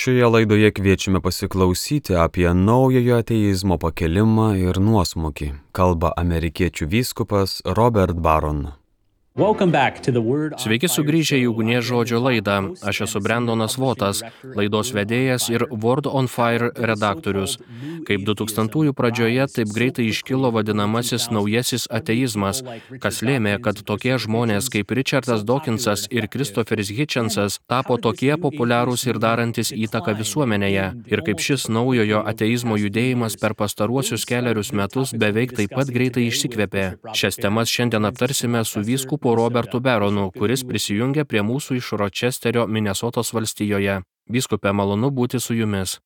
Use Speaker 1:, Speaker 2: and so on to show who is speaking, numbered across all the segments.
Speaker 1: Šioje laidoje kviečiame pasiklausyti apie naujojo ateizmo pakelimą ir nuosmukį, kalba amerikiečių vyskupas Robert Baron.
Speaker 2: Sveiki sugrįžę į Ugnies žodžio laidą. Aš esu Brendonas Votas, laidos vedėjas ir Word on Fire redaktorius. Kaip 2000-ųjų pradžioje taip greitai iškilo vadinamasis naujasis ateizmas, kas lėmė, kad tokie žmonės kaip Richardas Dawkinsas ir Christopheris Hitchensas tapo tokie populiarūs ir darantis įtaką visuomenėje. Ir kaip šis naujojo ateizmo judėjimas per pastaruosius keliarius metus beveik taip pat greitai išsikvėpė. Šias temas šiandien aptarsime su vyskupu vyskupu Robertu Beronu, kuris prisijungia prie mūsų iš Ročesterio, Minnesotos valstijoje. Vyskupė, malonu būti su jumis.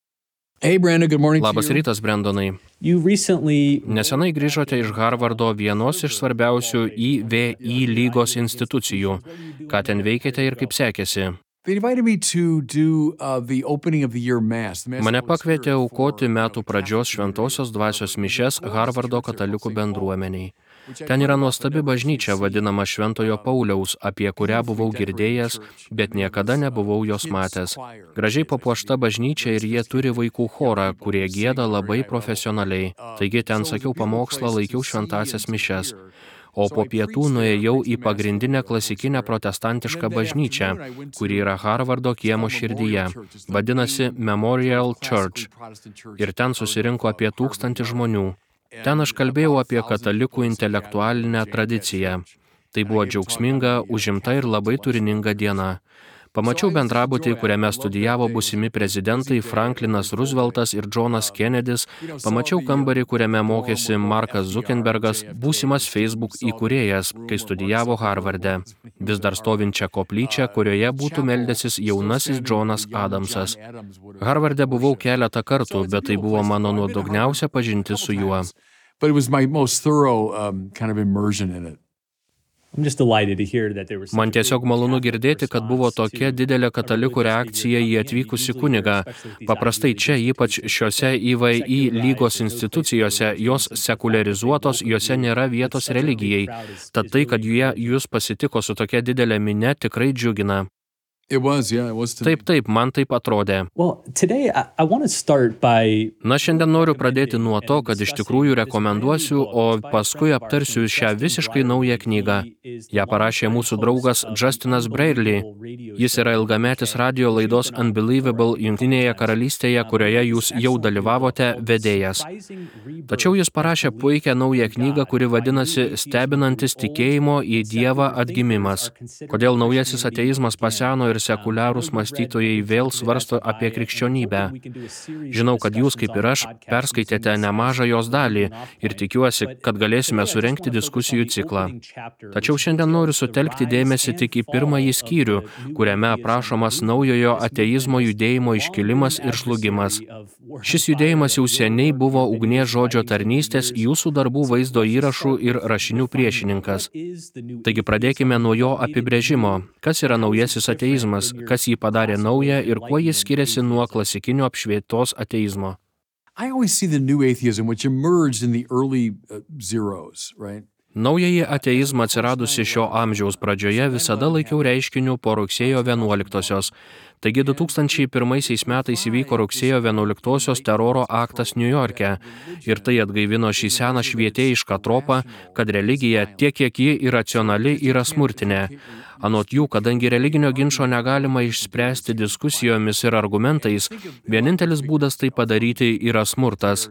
Speaker 3: Hey, morning.
Speaker 2: Labas rytas, Brendonai.
Speaker 4: Recently...
Speaker 2: Nesenai grįžote iš Harvardo vienos iš svarbiausių IVI lygos institucijų. Ką ten veikėte ir kaip sekėsi?
Speaker 3: Mane
Speaker 2: pakvietė aukoti metų pradžios šventosios dvasios mišes Harvardo katalikų bendruomeniai. Ten yra nuostabi bažnyčia vadinama Šventojo Pauliaus, apie kurią buvau girdėjęs, bet niekada nebuvau jos matęs. Gražiai papuošta bažnyčia ir jie turi vaikų chorą, kurie gėda labai profesionaliai. Taigi ten sakiau pamokslą, laikiau šventasias mišes o po pietų nuėjau į pagrindinę klasikinę protestantišką bažnyčią, kuri yra Harvardo kiemo širdyje. Vadinasi Memorial Church. Ir ten susirinko apie tūkstantį žmonių. Ten aš kalbėjau apie katalikų intelektualinę tradiciją. Tai buvo džiaugsminga, užimta ir labai turininga diena. Pamačiau bendrabutį, kuriame studijavo busimi prezidentai Franklinas Rooseveltas ir Johnas Kennedys, pamačiau kambarį, kuriame mokėsi Markas Zuckerbergas, būsimas Facebook įkūrėjas, kai studijavo Harvarde. Vis dar stovinčią koplyčią, kurioje būtų meldęsis jaunasis Jonas Adamsas. Harvarde buvau keletą kartų, bet tai buvo mano nuodugniausia pažintis su juo.
Speaker 3: But it was my most thorough um, kind of immersion in it.
Speaker 2: Man tiesiog malonu girdėti, kad buvo tokia didelė katalikų reakcija į atvykusi kunigą. Paprastai čia, ypač šiuose IVI lygos institucijose, jos sekularizuotos, juose nėra vietos religijai. Tad tai, kad jie jūs pasitiko su tokia didelė minė, tikrai džiugina.
Speaker 3: Was, yeah,
Speaker 2: taip, taip, man taip atrodė.
Speaker 4: Well, today I, I by...
Speaker 2: Na, šiandien noriu pradėti nuo to, kad iš tikrųjų rekomenduosiu, o paskui aptarsiu šią visiškai naują knygą. Ja parašė mūsų draugas Justinas Braidley. Jis yra ilgametis radio laidos Unbelievable Junktinėje karalystėje, kurioje jūs jau dalyvavote vedėjas. Tačiau jis parašė puikią naują knygą, kuri vadinasi Stebinantis tikėjimo į Dievą atgimimas. Kodėl naujasis ateizmas paseno ir ir sekuliarūs mąstytojai vėl svarsto apie krikščionybę. Žinau, kad jūs, kaip ir aš, perskaitėte nemažą jos dalį ir tikiuosi, kad galėsime surenkti diskusijų ciklą. Tačiau šiandien noriu sutelkti dėmesį tik į pirmąjį skyrių, kuriame aprašomas naujojo ateizmo judėjimo iškilimas ir žlugimas. Šis judėjimas jau seniai buvo ugnies žodžio tarnystės, jūsų darbų vaizdo įrašų ir rašinių priešininkas. Taigi pradėkime nuo jo apibrėžimo, kas yra naujasis ateizmas kas jį padarė naują ir kuo jis skiriasi nuo klasikinio apšvietos ateizmo.
Speaker 3: I always see the new atheism which emerged in the early uh, zeros, right?
Speaker 2: Naująjį ateizmą atsiradusi šio amžiaus pradžioje visada laikiau reiškiniu po rugsėjo 11-osios. Taigi 2001 metais įvyko rugsėjo 11-osios teroro aktas New York'e ir tai atgaivino šį seną švietėjišką tropą, kad religija, tiek kiek ji iracionali, yra smurtinė. Anot jų, kadangi religinio ginčio negalima išspręsti diskusijomis ir argumentais, vienintelis būdas tai padaryti yra smurtas.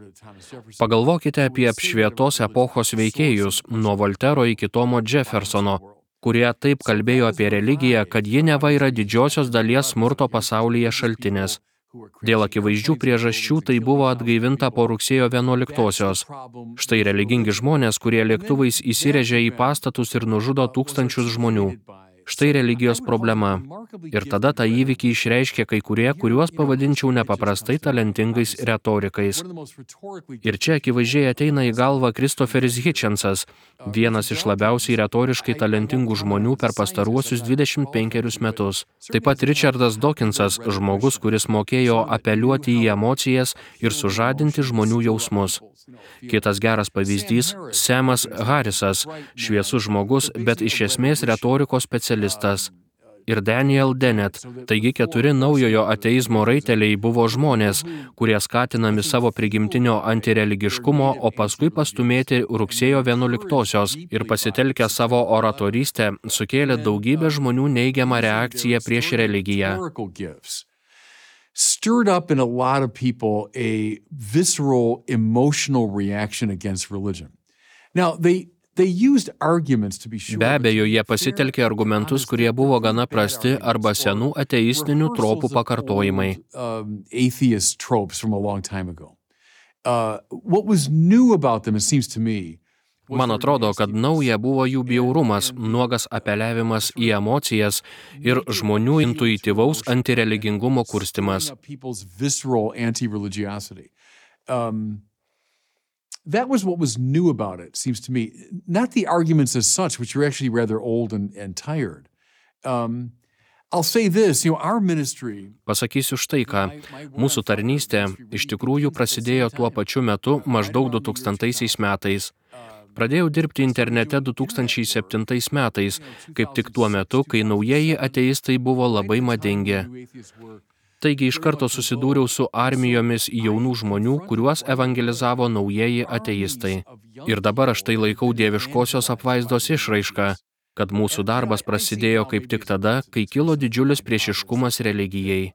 Speaker 2: Pagalvokite apie apšvietos epochos veikėjus, nuo Voltero iki Tomo Jeffersono, kurie taip kalbėjo apie religiją, kad ji neva yra didžiosios dalies smurto pasaulyje šaltinės. Dėl akivaizdžių priežasčių tai buvo atgaivinta po rugsėjo 11-osios. Štai religingi žmonės, kurie lėktuvais įsirežė į pastatus ir nužudo tūkstančius žmonių. Štai religijos problema. Ir tada tą įvykį išreiškė kai kurie, kuriuos pavadinčiau nepaprastai talentingais retorikais. Ir čia akivaizdžiai ateina į galvą Kristoferis Hitchensas, vienas iš labiausiai retoriškai talentingų žmonių per pastaruosius 25 metus. Taip pat Richardas Dawkinsas, žmogus, kuris mokėjo apeliuoti į emocijas ir sužadinti žmonių jausmus. Kitas geras pavyzdys - Semas Harisas, šviesus žmogus, bet iš esmės retorikos specialistas. Ir Daniel Dennett. Taigi keturi naujojo ateizmo raiteliai buvo žmonės, kurie skatinami savo prigimtinio antireligiškumo, o paskui pastumėti rugsėjo 11-osios ir pasitelkę savo oratorystę sukėlė daugybę žmonių neigiamą reakciją prieš religiją.
Speaker 3: Stirred up in a lot of people a visceral emotional reaction against religion. Now, they they used arguments to be
Speaker 2: abejo, jie pasitelkė argumentus, kurie buvo gana prasti arba senų ateistinių tropų pakartojimai.
Speaker 3: Um. Uh, what was new about them, it seems to me,
Speaker 2: Man atrodo, kad nauja buvo jų bjaurumas, nuogas apeliavimas į emocijas ir žmonių intuityvaus antireligingumo kurstimas.
Speaker 3: Um, that was what was new about it, seems to me. Not the arguments as such, which are actually rather old and, and tired. Um, I'll say this, you know, our ministry.
Speaker 2: Pasakysiu štai ką. Mūsų tarnystė iš tikrųjų prasidėjo tuo pačiu metu maždaug 2000 metais. Pradėjau dirbti internete 2007 metais, kaip tik tuo metu, kai naujieji ateistai buvo labai madingi. Taigi iš karto susidūriau su armijomis jaunų žmonių, kuriuos evangelizavo naujieji ateistai. Ir dabar aš tai laikau dieviškosios apvaizdos išraiška, kad mūsų darbas prasidėjo kaip tik tada, kai kilo didžiulis priešiškumas religijai.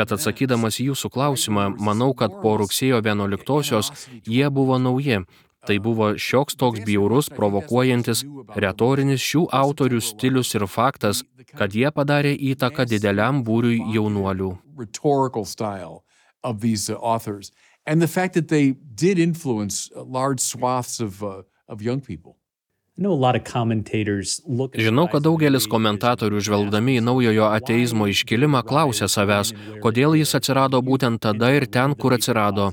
Speaker 2: Bet atsakydamas į jūsų klausimą, manau, kad po rugsėjo 11-osios jie buvo nauji. Tai buvo šioks toks bjaurus, provokuojantis, retorinis šių autorių stilius ir faktas, kad jie padarė įtaką dideliam būriui jaunuolių.
Speaker 3: uh, and the fact that they did influence uh, large swaths of uh, of young people.
Speaker 2: Žinau, kad daugelis komentatorių žvelgdami į naujojo ateizmo iškilimą klausia savęs, kodėl jis atsirado būtent tada ir ten, kur atsirado.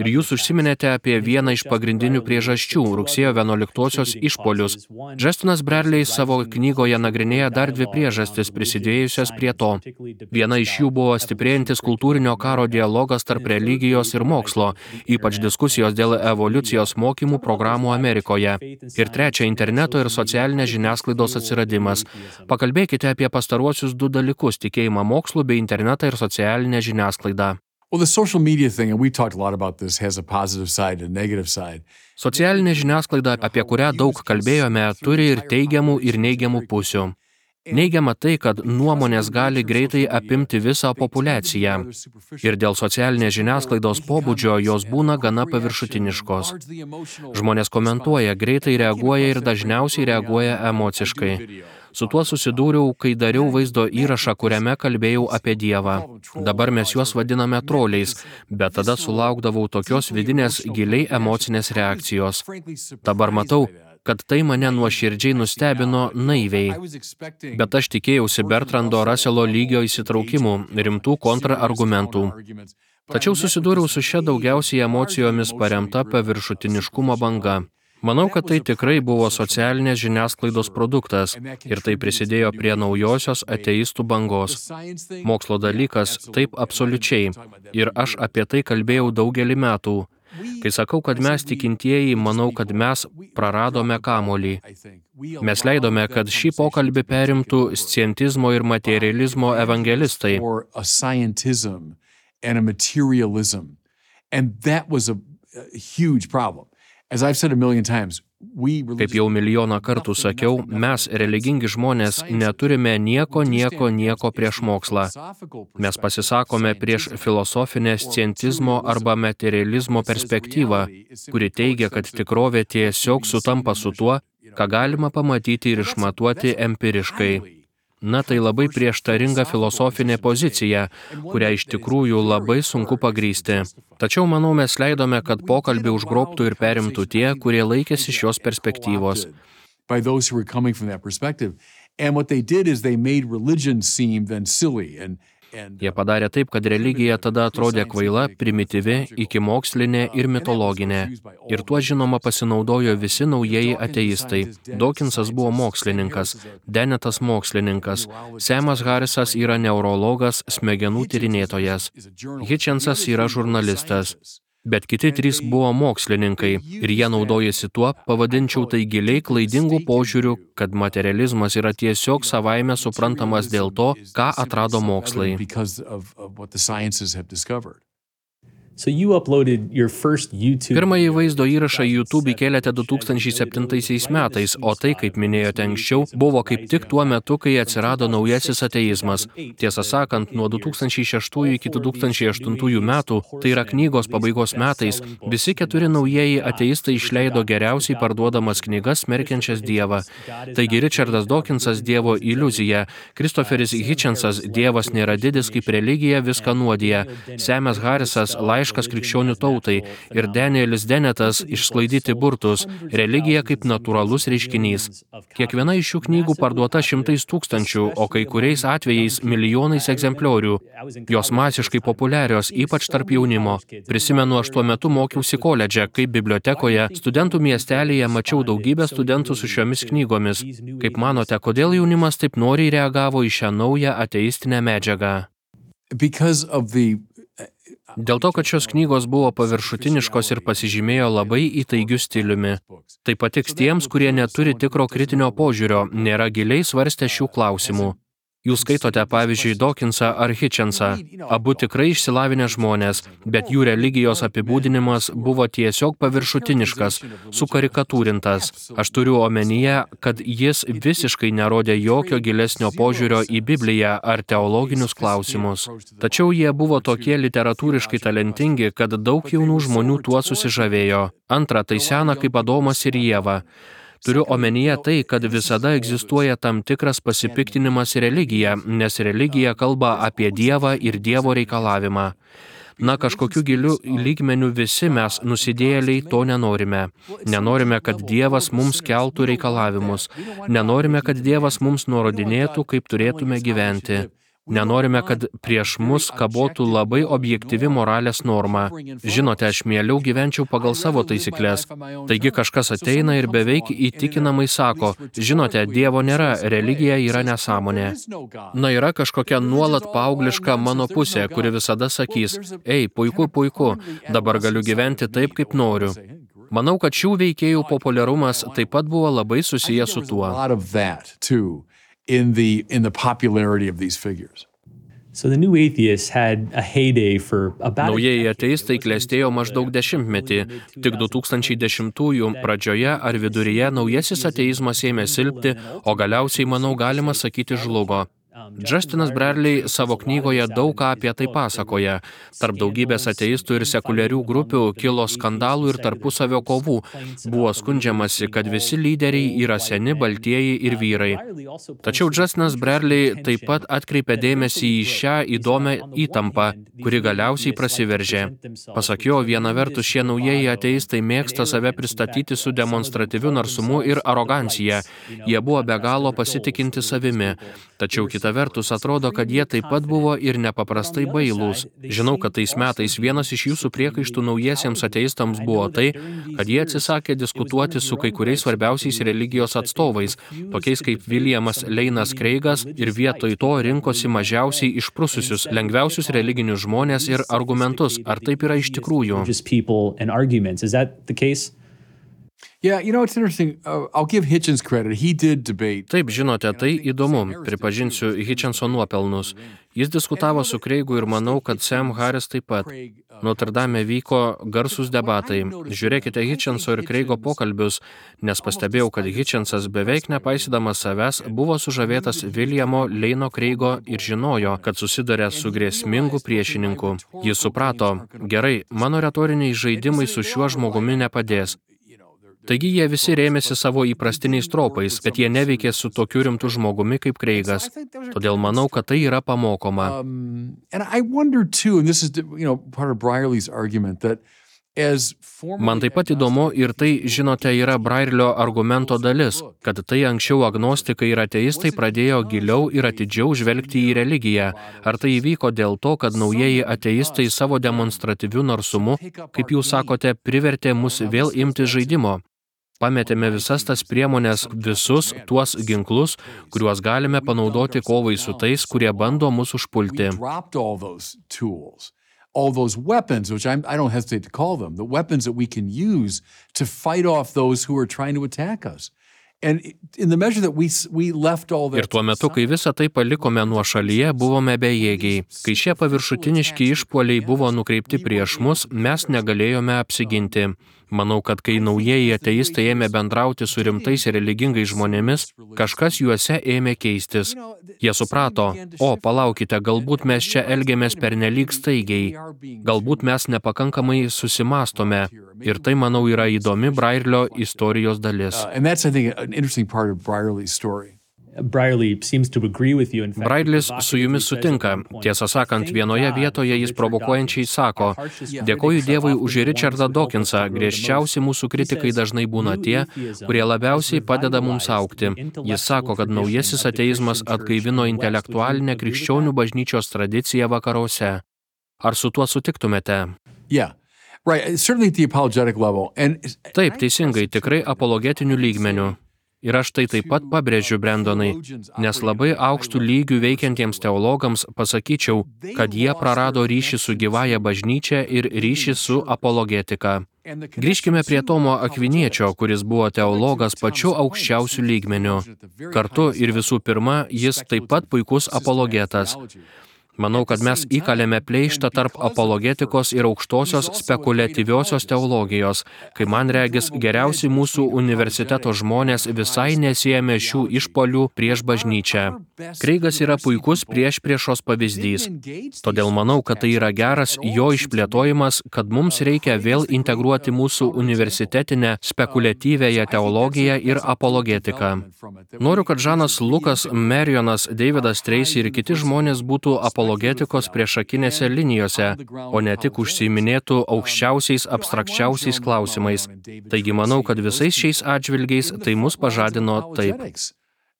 Speaker 2: Ir jūs užsiminėte apie vieną iš pagrindinių priežasčių - rugsėjo 11-osios išpolius. Džestinas Bradley savo knygoje nagrinėja dar dvi priežastis prisidėjusias prie to. Viena iš jų buvo stiprėjantis kultūrinio karo dialogas tarp religijos ir mokslo, ypač diskusijos dėl evoliucijos mokymų programų Amerikoje. Ir trečia - interneto ir socialinės žiniasklaidos atsiradimas. Pakalbėkite apie pastaruosius du dalykus - tikėjimą mokslu bei internetą ir socialinę žiniasklaidą.
Speaker 3: Well, the social media thing, and we talked a lot about this, has a positive side and a negative side.
Speaker 2: Socialinė žiniasklaida, apie kurią daug kalbėjome, turi ir teigiamų, ir neigiamų pusių. Neigiama tai, kad nuomonės gali greitai apimti visą populiaciją. Ir dėl socialinės žiniasklaidos pobūdžio jos būna gana paviršutiniškos. Žmonės komentuoja, greitai reaguoja ir dažniausiai reaguoja emociškai. Su tuo susidūriau, kai dariau vaizdo įrašą, kuriame kalbėjau apie Dievą. Dabar mes juos vadiname troliais, bet tada sulaukdavau tokios vidinės giliai emocinės reakcijos. Dabar matau, kad tai mane nuoširdžiai nustebino naiviai. Bet aš tikėjausi Bertrando Russelo lygio įsitraukimų, rimtų kontrargumentų. Tačiau susidūriau su šia daugiausiai emocijomis paremta paviršutiniškumo banga. Manau, kad tai tikrai buvo socialinės žiniasklaidos produktas ir tai prisidėjo prie naujosios ateistų bangos. Mokslo dalykas taip absoliučiai ir aš apie tai kalbėjau daugelį metų. Kai sakau, kad mes tikintieji, manau, kad mes praradome kamolį. Mes leidome, kad šį pokalbį perimtų scientizmo ir materializmo evangelistai.
Speaker 3: And that was a, a huge problem. As I've said a million times, we
Speaker 2: Kaip jau milijoną kartų sakiau, mes, religingi žmonės, neturime nieko, nieko, nieko prieš mokslą. Mes pasisakome prieš filosofinę scientizmo arba materializmo perspektyvą, kuri teigia, kad tikrovė tiesiog sutampa su tuo, ką galima pamatyti ir išmatuoti empiriškai. Na tai labai prieštaringa filosofinė pozicija, kurią iš tikrųjų labai sunku pagrysti. Tačiau manau mes leidome, kad pokalbį užgrobtų ir perimtų tie, kurie laikėsi šios perspektyvos.
Speaker 3: And what they did is they made religion seem then silly and
Speaker 2: Jie padarė taip, kad religija tada atrodė kvaila, primityvi, ikimokslinė ir mitologinė. Ir tuo žinoma pasinaudojo visi naujieji ateistai. Dawkinsas buvo mokslininkas, Denetas mokslininkas, Semas Harisas yra neurologas, smegenų tyrinėtojas, Hitchensas yra žurnalistas. Bet kiti trys buvo mokslininkai ir jie naudojasi tuo, pavadinčiau tai giliai klaidingų požiūrių, kad materializmas yra tiesiog savaime suprantamas dėl to, ką atrado mokslai. Pirmąjį vaizdo įrašą YouTube įkėlėte 2007 metais, o tai, kaip minėjote anksčiau, buvo kaip tik tuo metu, kai atsirado naujasis ateizmas. Tiesą sakant, nuo 2006 iki 2008 metų, tai yra knygos pabaigos metais, visi keturi naujieji ateistai išleido geriausiai parduodamas knygas smerkiančias Dievą. Taigi Richardas Dawkinsas Dievo iliuzija, Kristoferis Hitchensas Dievas nėra didis kaip religija viską nuodija, Semas Harrisas laiškas laiškas krikščionių tautai ir Danielis Denetas išsklaidyti burtus, religija kaip natūralus reiškinys. Kiekviena iš šių knygų parduota šimtais tūkstančių, o kai kuriais atvejais milijonais egzempliorių. Jos masiškai populiarios, ypač tarp jaunimo. Prisimenu, aš tuo metu mokiausi koledže, kaip bibliotekoje, studentų miestelėje mačiau daugybę studentų su šiomis knygomis. Kaip manote, kodėl jaunimas taip noriai reagavo į šią naują ateistinę medžiagą?
Speaker 3: Because of the
Speaker 2: Dėl to, kad šios knygos buvo paviršutiniškos ir pasižymėjo labai įtaigių stiliumi. Tai patiks tiems, kurie neturi tikro kritinio požiūrio, nėra giliai svarstę šių klausimų. Jūs skaitote, pavyzdžiui, Dawkinsą ar Hitchensą. Abu tikrai išsilavinę žmonės, bet jų religijos apibūdinimas buvo tiesiog paviršutiniškas, sukarikatūrintas. Aš turiu omenyje, kad jis visiškai nerodė jokio gilesnio požiūrio į Bibliją ar teologinius klausimus. Tačiau jie buvo tokie literatūriškai talentingi, kad daug jaunų žmonių tuo susižavėjo. Antra, tai sena kaip Adomas ir Jėva. Turiu omenyje tai, kad visada egzistuoja tam tikras pasipiktinimas religija, nes religija kalba apie Dievą ir Dievo reikalavimą. Na, kažkokiu giliu lygmeniu visi mes, nusidėjėliai, to nenorime. Nenorime, kad Dievas mums keltų reikalavimus. Nenorime, kad Dievas mums nurodinėtų, kaip turėtume gyventi. Nenorime, kad prieš mus kabotų labai objektyvi moralės norma. Žinote, aš mieliau gyvenčiau pagal savo taisyklės. Taigi kažkas ateina ir beveik įtikinamai sako, žinote, Dievo nėra, religija yra nesąmonė. Na yra kažkokia nuolat paaugliška mano pusė, kuri visada sakys, ei, puiku, puiku, dabar galiu gyventi taip, kaip noriu. Manau, kad šių veikėjų populiarumas taip pat buvo labai susijęs su tuo.
Speaker 3: In the, in the popularity of these figures.
Speaker 4: So the new atheists had a heyday for about
Speaker 2: Naujieji ateistai klėstėjo maždaug dešimtmetį. Tik 2010-ųjų pradžioje ar viduryje naujasis ateizmas ėmė silpti, o galiausiai, manau, galima sakyti, žlugo. Justinas Bradley savo knygoje daug ką apie tai pasakoja. Tarp daugybės ateistų ir sekuliarių grupių kilo skandalų ir tarpusavio kovų. Buvo skundžiamasi, kad visi lyderiai yra seni, baltieji ir vyrai. Tačiau Justinas Bradley taip pat atkreipė dėmesį į šią įdomią įtampą, kuri galiausiai prasiveržė. Pasak jo, viena vertus šie naujieji ateistai mėgsta save pristatyti su demonstratyviu narsumu ir arogancija. Jie buvo be galo pasitikinti savimi. Tačiau kita vertus atrodo, kad jie taip pat buvo ir nepaprastai bailūs. Žinau, kad tais metais vienas iš jūsų priekaištų naujiesiems ateistams buvo tai, kad jie atsisakė diskutuoti su kai kuriais svarbiausiais religijos atstovais, tokiais kaip Viljamas Leinas Kreigas ir vietoj to rinkosi mažiausiai išprususius, lengviausius religinius žmonės ir argumentus. Ar taip yra iš tikrųjų?
Speaker 3: Yeah, you know, it's interesting. Uh, I'll give Hitchens credit. He did debate.
Speaker 2: Taip, žinote, tai įdomu. Pripažinsiu Hitchenso nuopelnus. Jis diskutavo su Kreigu ir manau, kad Sam Harris taip pat. Notre Dame vyko garsus debatai. Žiūrėkite Hitchenso ir Kreigo pokalbius, nes pastebėjau, kad Hitchensas beveik nepaisydamas savęs buvo sužavėtas Viljamo Leino Kreigo ir žinojo, kad susidarė su grėsmingu priešininku. Jis suprato, gerai, mano retoriniai žaidimai su šiuo žmogumi nepadės. Taigi jie visi rėmėsi savo įprastiniais tropais, kad jie neveikė su tokiu rimtu žmogumi kaip Kreigas. Todėl manau, kad tai yra pamokoma.
Speaker 3: Um,
Speaker 2: Man taip pat įdomu ir tai, žinote, yra Brailio argumento dalis, kad tai anksčiau agnostikai ir ateistai pradėjo giliau ir atidžiau žvelgti į religiją. Ar tai įvyko dėl to, kad naujieji ateistai savo demonstratyviu narsumu, kaip jūs sakote, privertė mus vėl imti žaidimo? Pametėme visas tas priemonės, visus tuos ginklus, kuriuos galime panaudoti kovai su tais, kurie bando mus užpulti.
Speaker 3: all those weapons, which I'm, I don't hesitate to call them, the weapons that we can use to fight off those who are trying to attack us.
Speaker 2: Ir tuo metu, kai visą tai palikome nuo šalyje, buvome bejėgiai. Kai šie paviršutiniški išpoliai buvo nukreipti prieš mus, mes negalėjome apsiginti. Manau, kad kai naujieji ateistai ėmė bendrauti su rimtais ir religingais žmonėmis, kažkas juose ėmė keistis. Jie suprato, o palaukite, galbūt mes čia elgiamės pernelyg staigiai, galbūt mes nepakankamai susimastome. Ir tai, manau, yra įdomi Brairlio istorijos dalis.
Speaker 3: Uh,
Speaker 2: Braidlis su jumis sutinka. Tiesą sakant, vienoje vietoje jis provokuojančiai sako, dėkoju Dievui už Richardą Dawkinsą, griežčiausi mūsų kritikai dažnai būna tie, kurie labiausiai padeda mums aukti. Jis sako, kad naujasis ateizmas atgaivino intelektualinę krikščionių bažnyčios tradiciją vakaruose. Ar su tuo sutiktumėte?
Speaker 3: Yeah, right. Certainly at the apologetic level. And
Speaker 2: Taip, teisingai, tikrai apologetinių lygmenių. Ir aš tai taip pat pabrėžiu, Brendonai, nes labai aukštų lygių veikiantiems teologams pasakyčiau, kad jie prarado ryšį su gyvaja bažnyčia ir ryšį su apologetika. Grįžkime prie Tomo Akviniečio, kuris buvo teologas pačiu aukščiausiu lygmeniu. Kartu ir visų pirma, jis taip pat puikus apologetas. Manau, kad mes įkalėme pleištą tarp apologetikos ir aukštosios spekuliatyviosios teologijos, kai man regis geriausi mūsų universiteto žmonės visai nesijėmė šių išpolių prieš bažnyčią. Kreigas yra puikus prieš priešos pavyzdys. Todėl manau, kad tai yra geras jo išplėtojimas, kad mums reikia vėl integruoti mūsų universitetinę spekuliatyvėją teologiją ir apologetiką. Noriu, kad Žanas Lukas, Merionas, Davidas Tracy ir kiti žmonės būtų apologetikos priešakinėse linijose, o ne tik užsiiminėtų aukščiausiais abstrakčiausiais klausimais. Taigi manau, kad visais šiais atžvilgiais tai mus pažadino taip.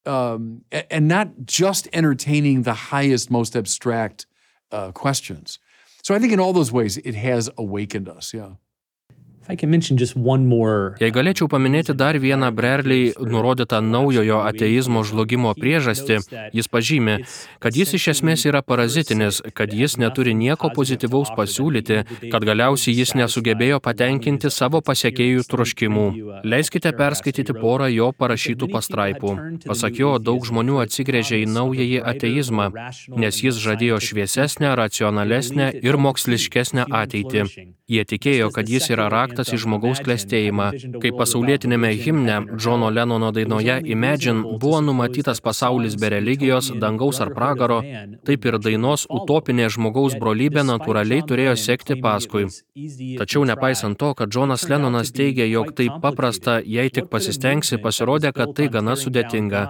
Speaker 3: Um, and not just entertaining the highest, most abstract uh, questions. So I think in all those ways, it has awakened us. Yeah.
Speaker 2: Jei galėčiau paminėti dar vieną Brerliai nurodytą naujojo ateizmo žlugimo priežastį, jis pažymė, kad jis iš esmės yra parazitinis, kad jis neturi nieko pozityvaus pasiūlyti, kad galiausiai jis nesugebėjo patenkinti savo pasiekėjų troškimų. Leiskite perskaityti porą jo parašytų pastraipų. Pasak jo, daug žmonių atsigrėžė į naująjį ateizmą, nes jis žadėjo šviesesnę, racionalesnę ir moksliškesnę ateitį. Jie tikėjo, kad jis yra raktas į žmogaus klėstėjimą. Kai pasaulietinėme himne Džono Lenono dainoje Imagine buvo numatytas pasaulis be religijos, dangaus ar pragaro, taip ir dainos utopinė žmogaus brolybė natūraliai turėjo sekti paskui. Tačiau nepaisant to, kad Džonas Lenonas teigia, jog tai paprasta, jei tik pasistengsi, pasirodė, kad tai gana sudėtinga.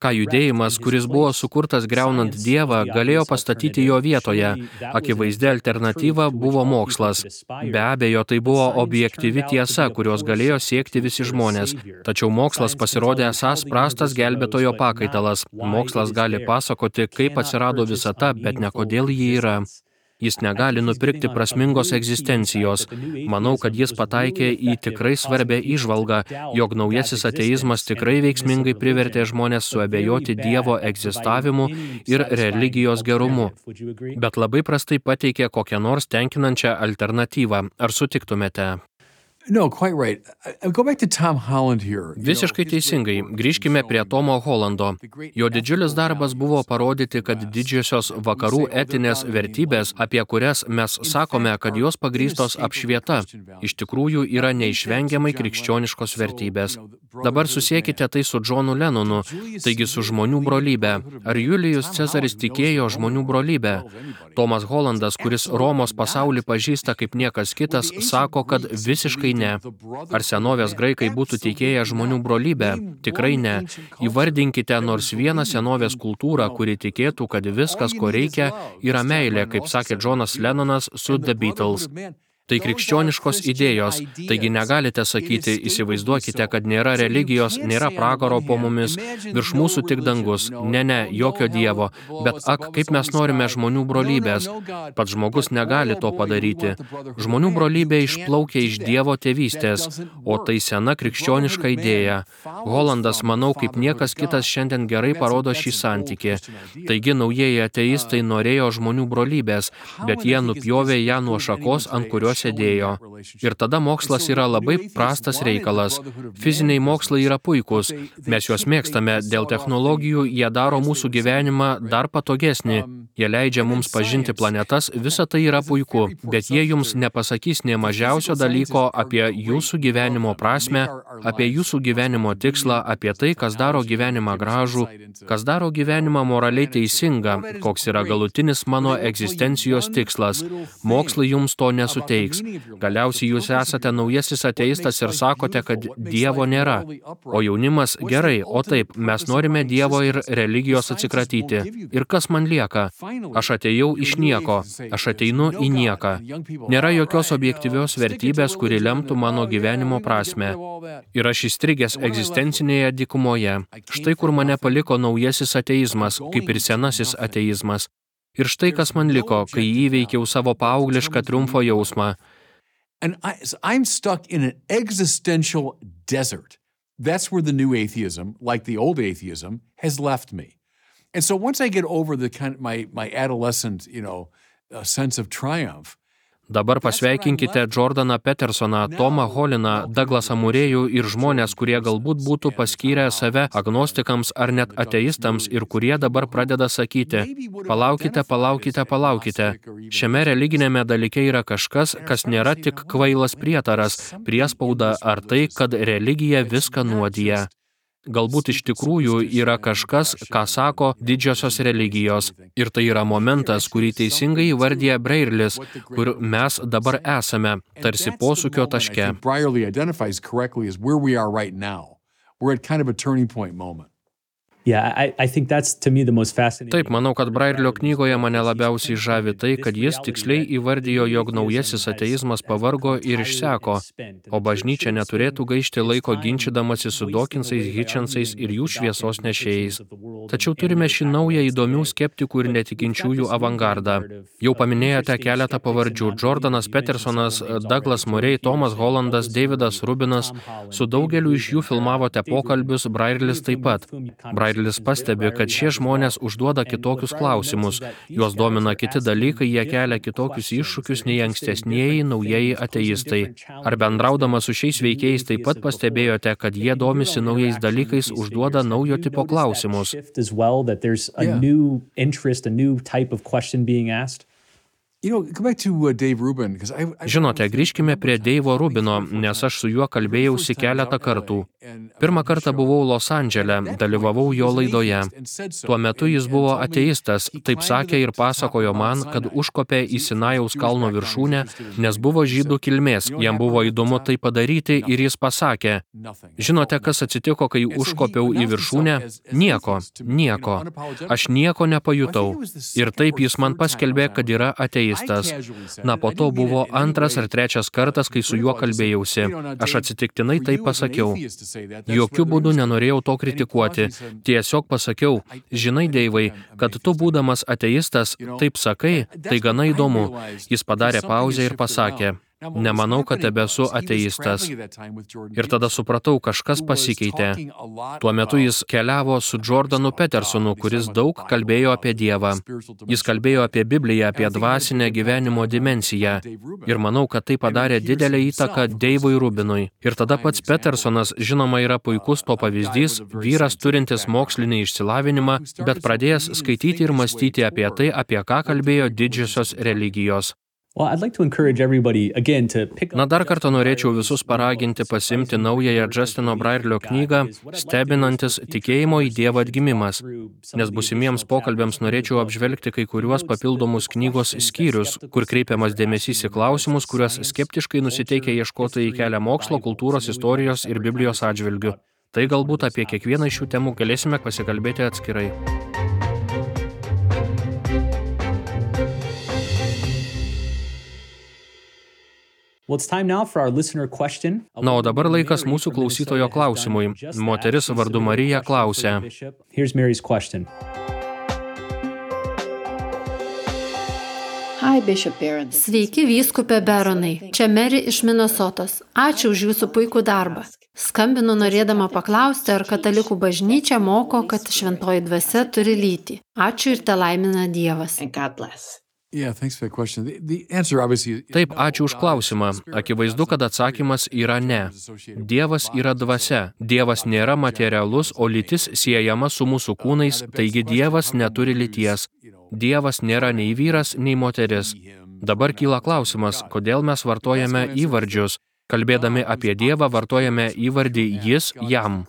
Speaker 2: Ką judėjimas, kuris buvo sukurtas greunant Dievą, galėjo pastatyti jo vietoje. Akivaizdi alternatyva buvo mokslas. Be abejo, tai buvo objektyvi tiesa, kurios galėjo siekti visi žmonės. Tačiau mokslas pasirodė esas prastas gelbėtojo pakaitalas. Mokslas gali pasakoti, kaip atsirado visata, bet ne kodėl ji yra. Jis negali nupirkti prasmingos egzistencijos. Manau, kad jis pataikė į tikrai svarbę išvalgą, jog naujasis ateizmas tikrai veiksmingai privertė žmonės suabejoti Dievo egzistavimu ir religijos gerumu, bet labai prastai pateikė kokią nors tenkinančią alternatyvą. Ar sutiktumėte? Visiškai teisingai. Grįžkime prie Tomo Holando. Jo didžiulis darbas buvo parodyti, kad didžiosios vakarų etinės vertybės, apie kurias mes sakome, kad jos pagrystos apšvieta, iš tikrųjų yra neišvengiamai krikščioniškos vertybės. Dabar susiekite tai su Džonu Lennonu, taigi su žmonių brolybė. Ar Julijus Cezaris tikėjo žmonių brolybę? Tomas Holandas, kuris Romos pasaulį pažįsta kaip niekas kitas, sako, kad visiškai ne. Ar senovės graikai būtų tikėję žmonių brolybę? Tikrai ne. Įvardinkite nors vieną senovės kultūrą, kuri tikėtų, kad viskas, ko reikia, yra meilė, kaip sakė Džonas Lennonas su The Beatles. Tai krikščioniškos idėjos. Taigi negalite sakyti, įsivaizduokite, kad nėra religijos, nėra pragaro po mumis, virš mūsų tik dangus. Ne, ne, jokio Dievo. Bet ak, kaip mes norime žmonių brolybės. Pats žmogus negali to padaryti. Žmonių brolybė išplaukia iš Dievo tėvystės, o tai sena krikščioniška idėja. Holandas, manau, kaip niekas kitas šiandien gerai parodo šį santykį. Taigi naujieji ateistai norėjo žmonių brolybės, bet jie nupjovė ją nuo šakos, ant kurios sėdėjo. Ir tada mokslas yra labai prastas reikalas. Fiziniai mokslai yra puikūs, mes juos mėgstame, dėl technologijų jie daro mūsų gyvenimą dar patogesnį, jie leidžia mums pažinti planetas, visa tai yra puiku, bet jie jums nepasakys nie mažiausio dalyko apie jūsų gyvenimo prasme, apie jūsų gyvenimo tikslą, apie tai, kas daro gyvenimą gražų, kas daro gyvenimą moraliai teisingą, koks yra galutinis mano egzistencijos tikslas. Mokslai jums to nesuteiks neveiks. Galiausiai jūs esate naujasis ateistas ir sakote, kad Dievo nėra. O jaunimas gerai, o taip, mes norime Dievo ir religijos atsikratyti. Ir kas man lieka? Aš atėjau iš nieko, aš ateinu į nieką. Nėra jokios objektyvios vertybės, kuri lemtų mano gyvenimo prasme. Ir aš įstrigęs egzistencinėje dikumoje. Štai kur mane paliko naujasis ateizmas, kaip ir senasis ateizmas. Ir štai kas man liko, kai įveikiau savo paauglišką triumfo jausmą.
Speaker 3: And I, I'm stuck in an existential desert. That's where the new atheism, like the old atheism, has left me. And so once I get over the kind of my, my adolescent, you know, uh, sense of triumph,
Speaker 2: Dabar pasveikinkite Jordaną Petersoną, Tomą Holiną, Douglasą Murėjų ir žmonės, kurie galbūt būtų paskyrę save agnostikams ar net ateistams ir kurie dabar pradeda sakyti, palaukite, palaukite, palaukite. Šiame religinėme dalyke yra kažkas, kas nėra tik kvailas prietaras, priespauda ar tai, kad religija viską nuodija. Galbūt iš tikrųjų yra kažkas, ką sako didžiosios religijos. Ir tai yra momentas, kurį teisingai įvardyja Breirlis, kur mes dabar esame, tarsi posūkio taške. Taip, manau, kad Brairlio knygoje mane labiausiai žavi tai, kad jis tiksliai įvardijo, jog naujasis ateizmas pavargo ir išseko, o bažnyčia neturėtų gaišti laiko ginčydamasi su Dokinsais, Hitchensais ir jų šviesos nešėjais. Tačiau turime šį naują įdomių skeptikų ir netikinčiųjų avangardą. Jau paminėjote keletą pavardžių - Jordanas Petersonas, Douglas Murray, Tomas Hollandas, Davidas Rubinas. Su daugeliu iš jų filmavote pokalbius, Brairlis taip pat. Brairlis Railis pastebi, kad šie žmonės užduoda kitokius klausimus, juos domina kiti dalykai, jie kelia kitokius iššūkius nei ankstesnieji naujieji ateistai. Ar bendraudama su šiais veikėjais taip pat pastebėjote, kad jie domisi naujais dalykais, užduoda naujo tipo klausimus?
Speaker 3: Uh,
Speaker 2: Žinote, grįžkime prie Deivo Rubino, nes aš su juo kalbėjausi keletą kartų. Pirmą kartą buvau Los Andželė, dalyvavau jo laidoje. Tuo metu jis buvo ateistas, taip sakė ir pasakojo man, kad užkopė į Sinajaus kalno viršūnę, nes buvo žydų kilmės, jam buvo įdomu tai padaryti ir jis pasakė, žinote, kas atsitiko, kai užkopiau į viršūnę? Nieko, nieko. Aš nieko nepajutau. Ir taip jis man paskelbė, kad yra ateistas. Na, po to buvo antras ar trečias kartas, kai su juo kalbėjausi. Aš atsitiktinai tai pasakiau. Jokių būdų nenorėjau to kritikuoti. Tiesiog pasakiau, žinai, Deivai, kad tu būdamas ateistas taip sakai, tai gana įdomu. Jis padarė pauzę ir pasakė, Nemanau, kad ebesu ateistas. Ir tada supratau, kažkas pasikeitė. Tuo metu jis keliavo su Jordanu Petersonu, kuris daug kalbėjo apie Dievą. Jis kalbėjo apie Bibliją, apie dvasinę gyvenimo dimensiją. Ir manau, kad tai padarė didelę įtaką Deivui Rubinui. Ir tada pats Petersonas, žinoma, yra puikus to pavyzdys, vyras turintis mokslinį išsilavinimą, bet pradėjęs skaityti ir mąstyti apie tai, apie ką kalbėjo didžiosios religijos. Na dar kartą norėčiau visus paraginti pasimti naująją Justino Brairlio knygą Stebinantis tikėjimo į Dievą atgimimas, nes busimiems pokalbėms norėčiau apžvelgti kai kuriuos papildomus knygos skyrius, kur kreipiamas dėmesys į klausimus, kuriuos skeptiškai nusiteikia ieškotojai kelia mokslo, kultūros, istorijos ir Biblijos atžvilgių. Tai galbūt apie kiekvieną iš šių temų galėsime pasikalbėti atskirai. Na, o dabar laikas mūsų klausytojo klausimui. Moteris vardu Marija klausia.
Speaker 4: Here's Mary's question.
Speaker 5: Hi, Bishop Barron.
Speaker 6: Sveiki, vyskupė Beronai. Čia Meri iš Minnesotos. Ačiū už jūsų puikų darbą. Skambinu norėdama paklausti, ar katalikų bažnyčia moko, kad šventoji dvasia turi lytį. Ačiū ir te laimina Dievas.
Speaker 5: And God bless.
Speaker 3: Yeah, thanks for that question. The, the answer obviously is
Speaker 2: Taip, ačiū už klausimą. Akivaizdu, kad atsakymas yra ne. Dievas yra dvasia. Dievas nėra materialus, o lytis siejama su mūsų kūnais, taigi Dievas neturi lyties. Dievas nėra nei vyras, nei moteris. Dabar kyla klausimas, kodėl mes vartojame įvardžius. Kalbėdami apie Dievą vartojame įvardį jis jam.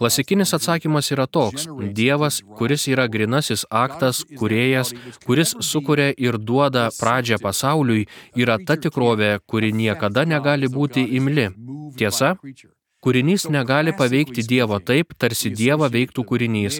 Speaker 2: Klasikinis atsakymas yra toks. Dievas, kuris yra grinasis aktas, kuriejas, kuris sukuria ir duoda pradžią pasauliui, yra ta tikrovė, kuri niekada negali būti imli. Tiesa? Kūrinys negali paveikti Dievo taip, tarsi Dievą veiktų kūrinys.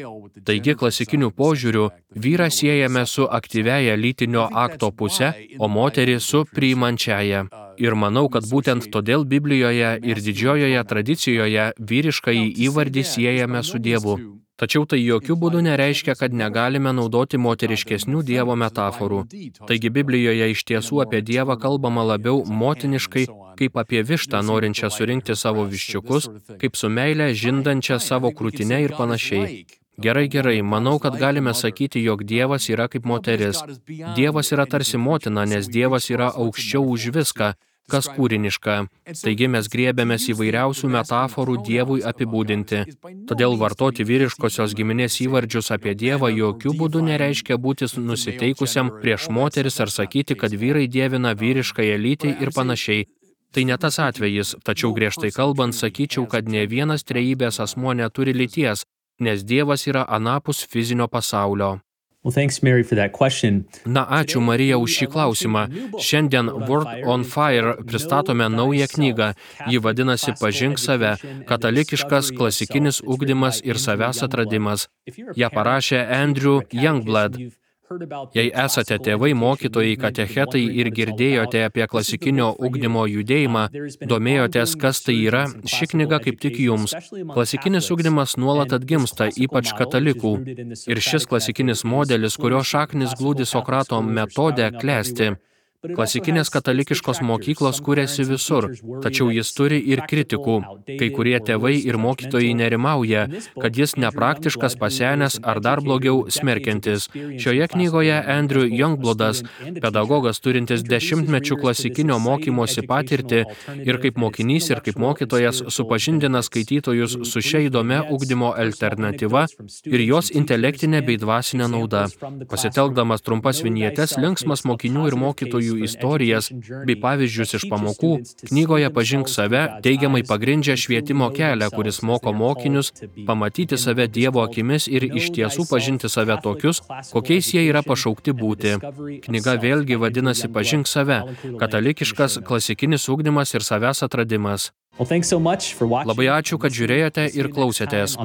Speaker 2: Taigi klasikiniu požiūriu vyrą siejame su aktyviaja lytinio akto puse, o moterį su priimančiaja. Ir manau, kad būtent todėl Biblijoje ir didžiojoje tradicijoje vyriškai įvardį siejame su Dievu. Tačiau tai jokių būdų nereiškia, kad negalime naudoti moteriškesnių Dievo metaforų. Taigi Biblijoje iš tiesų apie Dievą kalbama labiau motiniškai, kaip apie vištą norinčią surinkti savo viščiukus, kaip su meilė žindančią savo krūtinę ir panašiai. Gerai, gerai, manau, kad galime sakyti, jog Dievas yra kaip moteris. Dievas yra tarsi motina, nes Dievas yra aukščiau už viską, kas kūriniška. Taigi mes griebėmės įvairiausių metaforų Dievui apibūdinti. Todėl vartoti vyriškosios giminės įvardžius apie Dievą jokių būdų nereiškia būti nusiteikusiam prieš moteris ar sakyti, kad vyrai dievina vyriškąją lytį ir panašiai. Tai ne tas atvejis, tačiau griežtai kalbant, sakyčiau, kad ne vienas trejybės asmo neturi lyties, nes Dievas yra anapus fizinio pasaulio. Na, ačiū Marija už šį klausimą. Šiandien Word on Fire pristatome naują knygą. Ji vadinasi Pažink save - katalikiškas klasikinis ugdymas ir savęs atradimas. Ja parašė Andrew Youngblood. Jei esate tėvai, mokytojai, katechetai ir girdėjote apie klasikinio ugdymo judėjimą, domėjotės, kas tai yra, ši knyga kaip tik jums. Klasikinis ugdymas nuolat atgimsta, ypač katalikų. Ir šis klasikinis modelis, kurio šaknis glūdi Sokrato metode, klesti. Klasikinės katalikiškos mokyklos kūrėsi visur, tačiau jis turi ir kritikų. Kai kurie tėvai ir mokytojai nerimauja, kad jis nepraktiškas, pasenęs ar dar blogiau smerkiantis. Šioje knygoje Andrew Youngblodas, pedagogas turintis dešimtmečių klasikinio mokymosi patirtį ir kaip mokinys ir kaip mokytojas supažindina skaitytojus su šia įdomia ugdymo alternatyva ir jos intelektinė bei dvasinė nauda. Pasitelkdamas trumpas vinjetės, linksmas mokinių ir mokytojų jų istorijas bei pavyzdžius iš pamokų, knygoje Pažink save teigiamai pagrindžia švietimo kelią, kuris moko mokinius pamatyti save Dievo akimis ir iš tiesų pažinti save tokius, kokiais jie yra pašaukti būti. Knyga vėlgi vadinasi Pažink save - katalikiškas klasikinis ugdymas ir savęs atradimas. Labai ačiū, kad žiūrėjote ir klausėtės.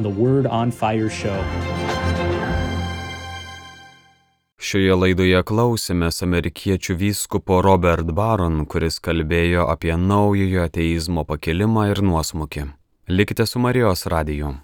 Speaker 1: Šioje laidoje klausėmės amerikiečių vyskupo Robert Baron, kuris kalbėjo apie naujojo ateizmo pakilimą ir nuosmukį. Likite su Marijos radiju.